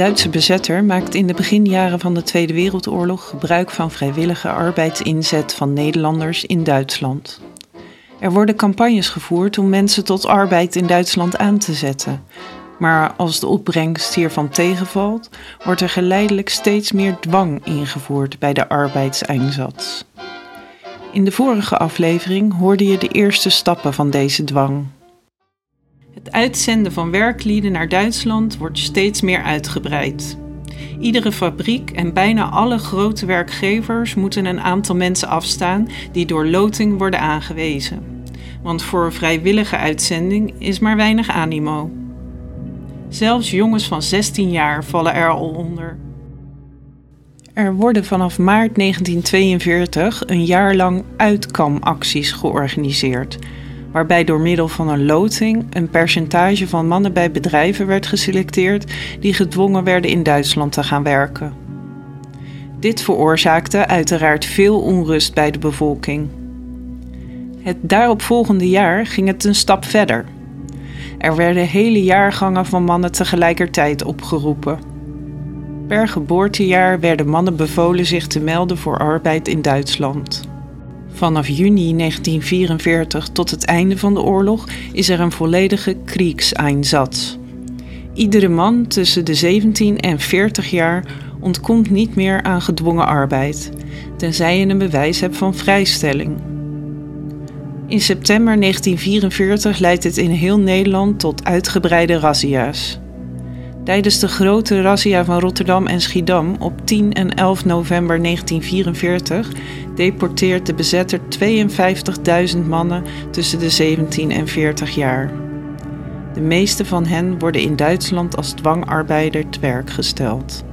Duitse bezetter maakt in de beginjaren van de Tweede Wereldoorlog gebruik van vrijwillige arbeidsinzet van Nederlanders in Duitsland. Er worden campagnes gevoerd om mensen tot arbeid in Duitsland aan te zetten. Maar als de opbrengst hiervan tegenvalt, wordt er geleidelijk steeds meer dwang ingevoerd bij de arbeidseinsatz. In de vorige aflevering hoorde je de eerste stappen van deze dwang. Het uitzenden van werklieden naar Duitsland wordt steeds meer uitgebreid. Iedere fabriek en bijna alle grote werkgevers moeten een aantal mensen afstaan die door loting worden aangewezen. Want voor vrijwillige uitzending is maar weinig animo. Zelfs jongens van 16 jaar vallen er al onder. Er worden vanaf maart 1942 een jaar lang uitkamacties georganiseerd, waarbij door middel van een loting een percentage van mannen bij bedrijven werd geselecteerd die gedwongen werden in Duitsland te gaan werken. Dit veroorzaakte uiteraard veel onrust bij de bevolking. Het daaropvolgende jaar ging het een stap verder. Er werden hele jaargangen van mannen tegelijkertijd opgeroepen. Per geboortejaar werden mannen bevolen zich te melden voor arbeid in Duitsland. Vanaf juni 1944 tot het einde van de oorlog is er een volledige Kriegseinsatz. Iedere man tussen de 17 en 40 jaar ontkomt niet meer aan gedwongen arbeid, tenzij je een bewijs hebt van vrijstelling. In september 1944 leidt het in heel Nederland tot uitgebreide razzia's. Tijdens de grote razzia van Rotterdam en Schiedam op 10 en 11 november 1944 deporteert de bezetter 52.000 mannen tussen de 17 en 40 jaar. De meeste van hen worden in Duitsland als dwangarbeider te werk gesteld.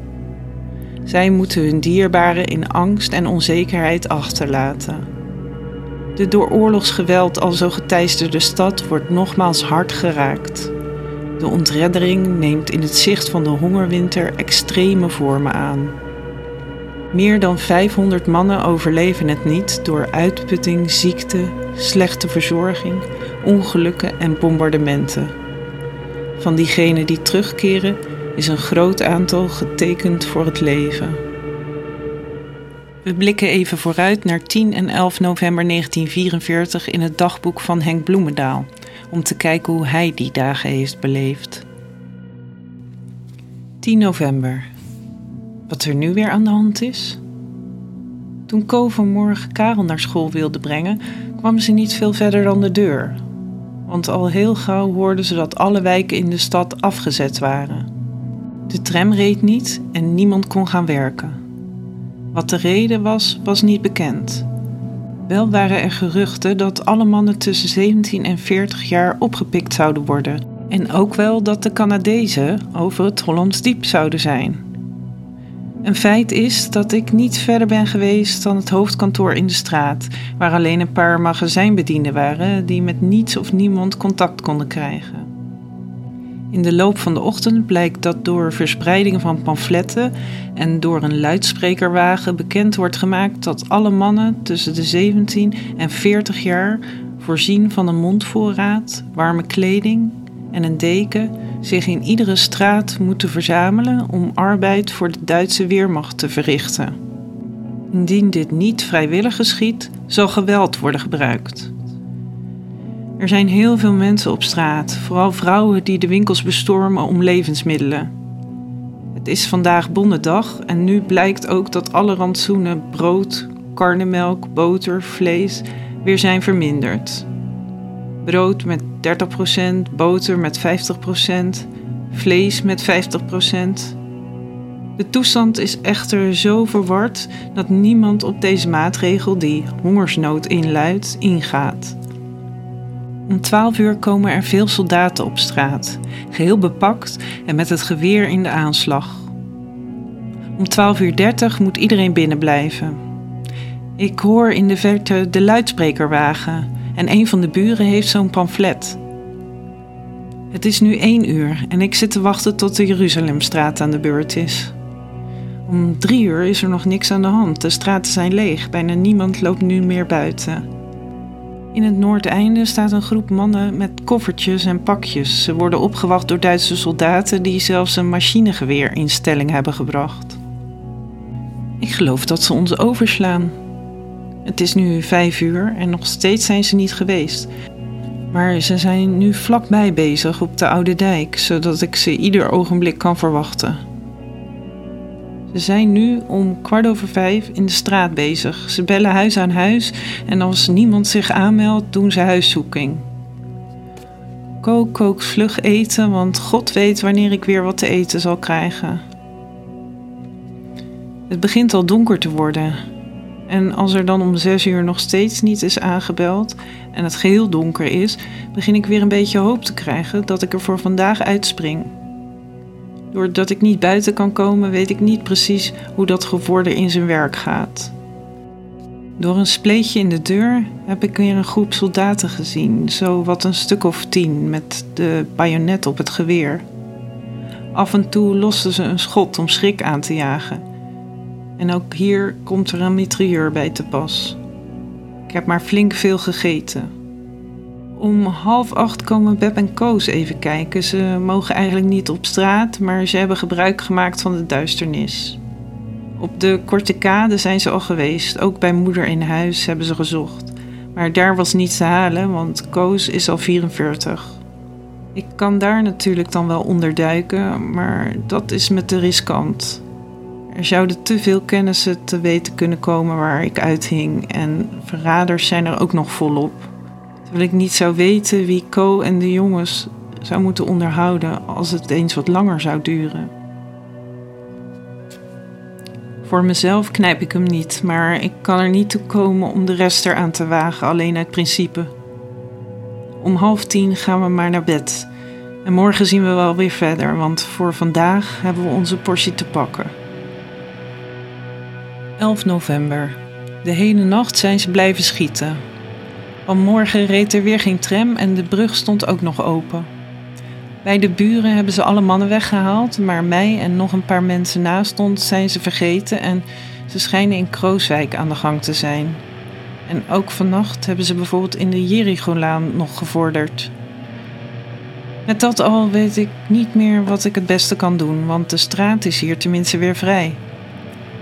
Zij moeten hun dierbaren in angst en onzekerheid achterlaten. De door oorlogsgeweld al zo geteisterde stad wordt nogmaals hard geraakt. De ontreddering neemt in het zicht van de hongerwinter extreme vormen aan. Meer dan 500 mannen overleven het niet door uitputting, ziekte, slechte verzorging, ongelukken en bombardementen. Van diegenen die terugkeren is een groot aantal getekend voor het leven. We blikken even vooruit naar 10 en 11 november 1944 in het dagboek van Henk Bloemendaal om te kijken hoe hij die dagen heeft beleefd. 10 november. Wat er nu weer aan de hand is? Toen Ko vanmorgen Karel naar school wilde brengen, kwam ze niet veel verder dan de deur. Want al heel gauw hoorden ze dat alle wijken in de stad afgezet waren. De tram reed niet en niemand kon gaan werken. Wat de reden was, was niet bekend. Wel waren er geruchten dat alle mannen tussen 17 en 40 jaar opgepikt zouden worden. En ook wel dat de Canadezen over het Hollands Diep zouden zijn. Een feit is dat ik niet verder ben geweest dan het hoofdkantoor in de straat, waar alleen een paar magazijnbedienden waren die met niets of niemand contact konden krijgen. In de loop van de ochtend blijkt dat door verspreiding van pamfletten en door een luidsprekerwagen bekend wordt gemaakt dat alle mannen tussen de 17 en 40 jaar, voorzien van een mondvoorraad, warme kleding en een deken, zich in iedere straat moeten verzamelen om arbeid voor de Duitse Weermacht te verrichten. Indien dit niet vrijwillig geschiet, zal geweld worden gebruikt. Er zijn heel veel mensen op straat, vooral vrouwen die de winkels bestormen om levensmiddelen. Het is vandaag Bondendag en nu blijkt ook dat alle rantsoenen brood, karnemelk, boter, vlees weer zijn verminderd. Brood met 30%, boter met 50%, vlees met 50%. De toestand is echter zo verward dat niemand op deze maatregel die hongersnood inluidt ingaat. Om 12 uur komen er veel soldaten op straat, geheel bepakt en met het geweer in de aanslag. Om 12 uur 30 moet iedereen binnen blijven. Ik hoor in de verte de luidsprekerwagen en een van de buren heeft zo'n pamflet. Het is nu 1 uur en ik zit te wachten tot de Jeruzalemstraat aan de beurt is. Om drie uur is er nog niks aan de hand. De straten zijn leeg. Bijna niemand loopt nu meer buiten. In het noordeinde staat een groep mannen met koffertjes en pakjes. Ze worden opgewacht door Duitse soldaten die zelfs een machinegeweer in stelling hebben gebracht. Ik geloof dat ze ons overslaan. Het is nu vijf uur en nog steeds zijn ze niet geweest. Maar ze zijn nu vlakbij bezig op de Oude Dijk, zodat ik ze ieder ogenblik kan verwachten. Ze zijn nu om kwart over vijf in de straat bezig. Ze bellen huis aan huis en als niemand zich aanmeldt, doen ze huiszoeking. Kook, kook vlug eten, want God weet wanneer ik weer wat te eten zal krijgen. Het begint al donker te worden. En als er dan om zes uur nog steeds niet is aangebeld en het geheel donker is, begin ik weer een beetje hoop te krijgen dat ik er voor vandaag uitspring. Doordat ik niet buiten kan komen, weet ik niet precies hoe dat gevorder in zijn werk gaat. Door een spleetje in de deur heb ik weer een groep soldaten gezien, zo wat een stuk of tien, met de bajonet op het geweer. Af en toe losten ze een schot om schrik aan te jagen. En ook hier komt er een mitrailleur bij te pas. Ik heb maar flink veel gegeten. Om half acht komen Beb en Koos even kijken. Ze mogen eigenlijk niet op straat, maar ze hebben gebruik gemaakt van de duisternis. Op de Korte Kade zijn ze al geweest. Ook bij moeder in huis hebben ze gezocht. Maar daar was niets te halen, want Koos is al 44. Ik kan daar natuurlijk dan wel onderduiken, maar dat is met de riskant. Er zouden te veel kennissen te weten kunnen komen waar ik uithing en verraders zijn er ook nog volop. Terwijl ik niet zou weten wie Co en de jongens zou moeten onderhouden als het eens wat langer zou duren. Voor mezelf knijp ik hem niet, maar ik kan er niet toe komen om de rest eraan te wagen, alleen uit principe. Om half tien gaan we maar naar bed. En morgen zien we wel weer verder, want voor vandaag hebben we onze portie te pakken. 11 november. De hele nacht zijn ze blijven schieten. Vanmorgen reed er weer geen tram en de brug stond ook nog open. Bij de buren hebben ze alle mannen weggehaald, maar mij en nog een paar mensen naast ons zijn ze vergeten en ze schijnen in Krooswijk aan de gang te zijn. En ook vannacht hebben ze bijvoorbeeld in de Jericholaan nog gevorderd. Met dat al weet ik niet meer wat ik het beste kan doen, want de straat is hier tenminste weer vrij.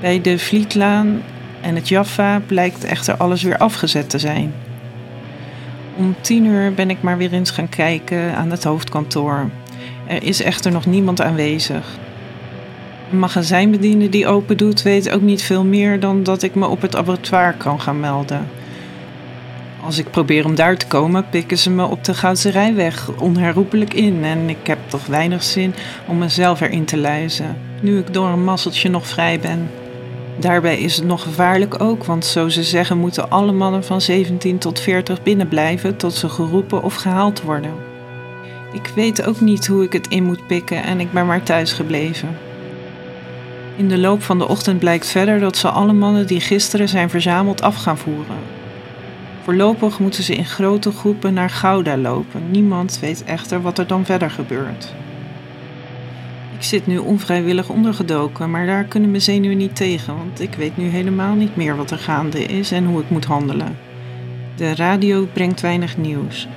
Bij de Vlietlaan en het Jaffa blijkt echter alles weer afgezet te zijn. Om tien uur ben ik maar weer eens gaan kijken aan het hoofdkantoor. Er is echter nog niemand aanwezig. Een magazijnbediende die open doet weet ook niet veel meer dan dat ik me op het abattoir kan gaan melden. Als ik probeer om daar te komen, pikken ze me op de Goudse Rijweg onherroepelijk in en ik heb toch weinig zin om mezelf erin te luizen, nu ik door een masseltje nog vrij ben. Daarbij is het nog gevaarlijk ook, want zo ze zeggen moeten alle mannen van 17 tot 40 binnenblijven tot ze geroepen of gehaald worden. Ik weet ook niet hoe ik het in moet pikken en ik ben maar thuis gebleven. In de loop van de ochtend blijkt verder dat ze alle mannen die gisteren zijn verzameld af gaan voeren. Voorlopig moeten ze in grote groepen naar Gouda lopen. Niemand weet echter wat er dan verder gebeurt. Ik zit nu onvrijwillig ondergedoken, maar daar kunnen mijn zenuwen niet tegen, want ik weet nu helemaal niet meer wat er gaande is en hoe ik moet handelen. De radio brengt weinig nieuws.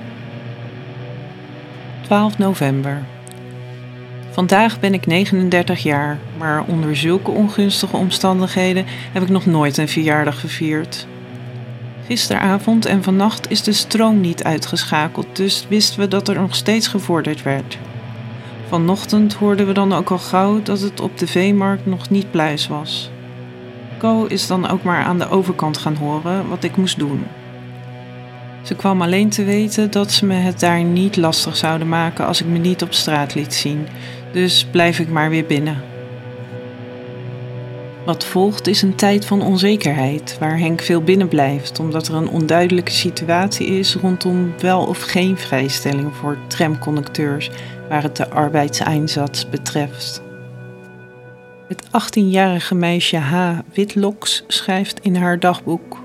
12 november. Vandaag ben ik 39 jaar, maar onder zulke ongunstige omstandigheden heb ik nog nooit een verjaardag gevierd. Gisteravond en vannacht is de stroom niet uitgeschakeld, dus wisten we dat er nog steeds gevorderd werd. Vanochtend hoorden we dan ook al gauw dat het op de veemarkt nog niet pluis was. Co is dan ook maar aan de overkant gaan horen wat ik moest doen. Ze kwam alleen te weten dat ze me het daar niet lastig zouden maken als ik me niet op straat liet zien, dus blijf ik maar weer binnen. Wat volgt is een tijd van onzekerheid, waar Henk veel binnen blijft, omdat er een onduidelijke situatie is rondom wel of geen vrijstelling voor tramconducteurs waar het de arbeidseinsatz betreft. Het 18-jarige meisje H. Witloks schrijft in haar dagboek: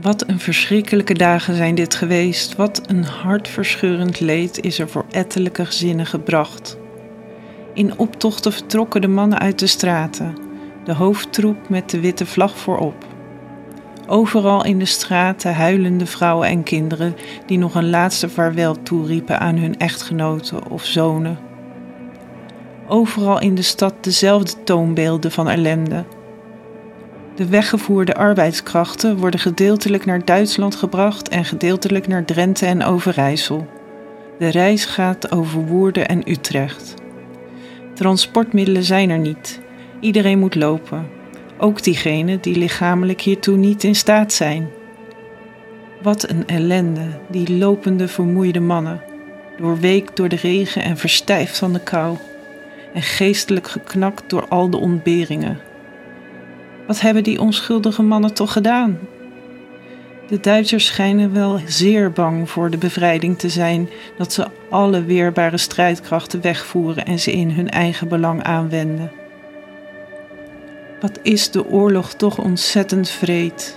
Wat een verschrikkelijke dagen zijn dit geweest. Wat een hartverscheurend leed is er voor ettelijke gezinnen gebracht. In optochten vertrokken de mannen uit de straten, de hoofdtroep met de witte vlag voorop. Overal in de straten huilende vrouwen en kinderen die nog een laatste vaarwel toeriepen aan hun echtgenoten of zonen. Overal in de stad dezelfde toonbeelden van ellende. De weggevoerde arbeidskrachten worden gedeeltelijk naar Duitsland gebracht en gedeeltelijk naar Drenthe en Overijssel. De reis gaat over Woerden en Utrecht. Transportmiddelen zijn er niet. Iedereen moet lopen, ook diegenen die lichamelijk hiertoe niet in staat zijn. Wat een ellende, die lopende vermoeide mannen, doorweekt door de regen en verstijfd van de kou, en geestelijk geknakt door al de ontberingen. Wat hebben die onschuldige mannen toch gedaan? De Duitsers schijnen wel zeer bang voor de bevrijding te zijn, dat ze alle weerbare strijdkrachten wegvoeren en ze in hun eigen belang aanwenden. Wat is de oorlog toch ontzettend vreed?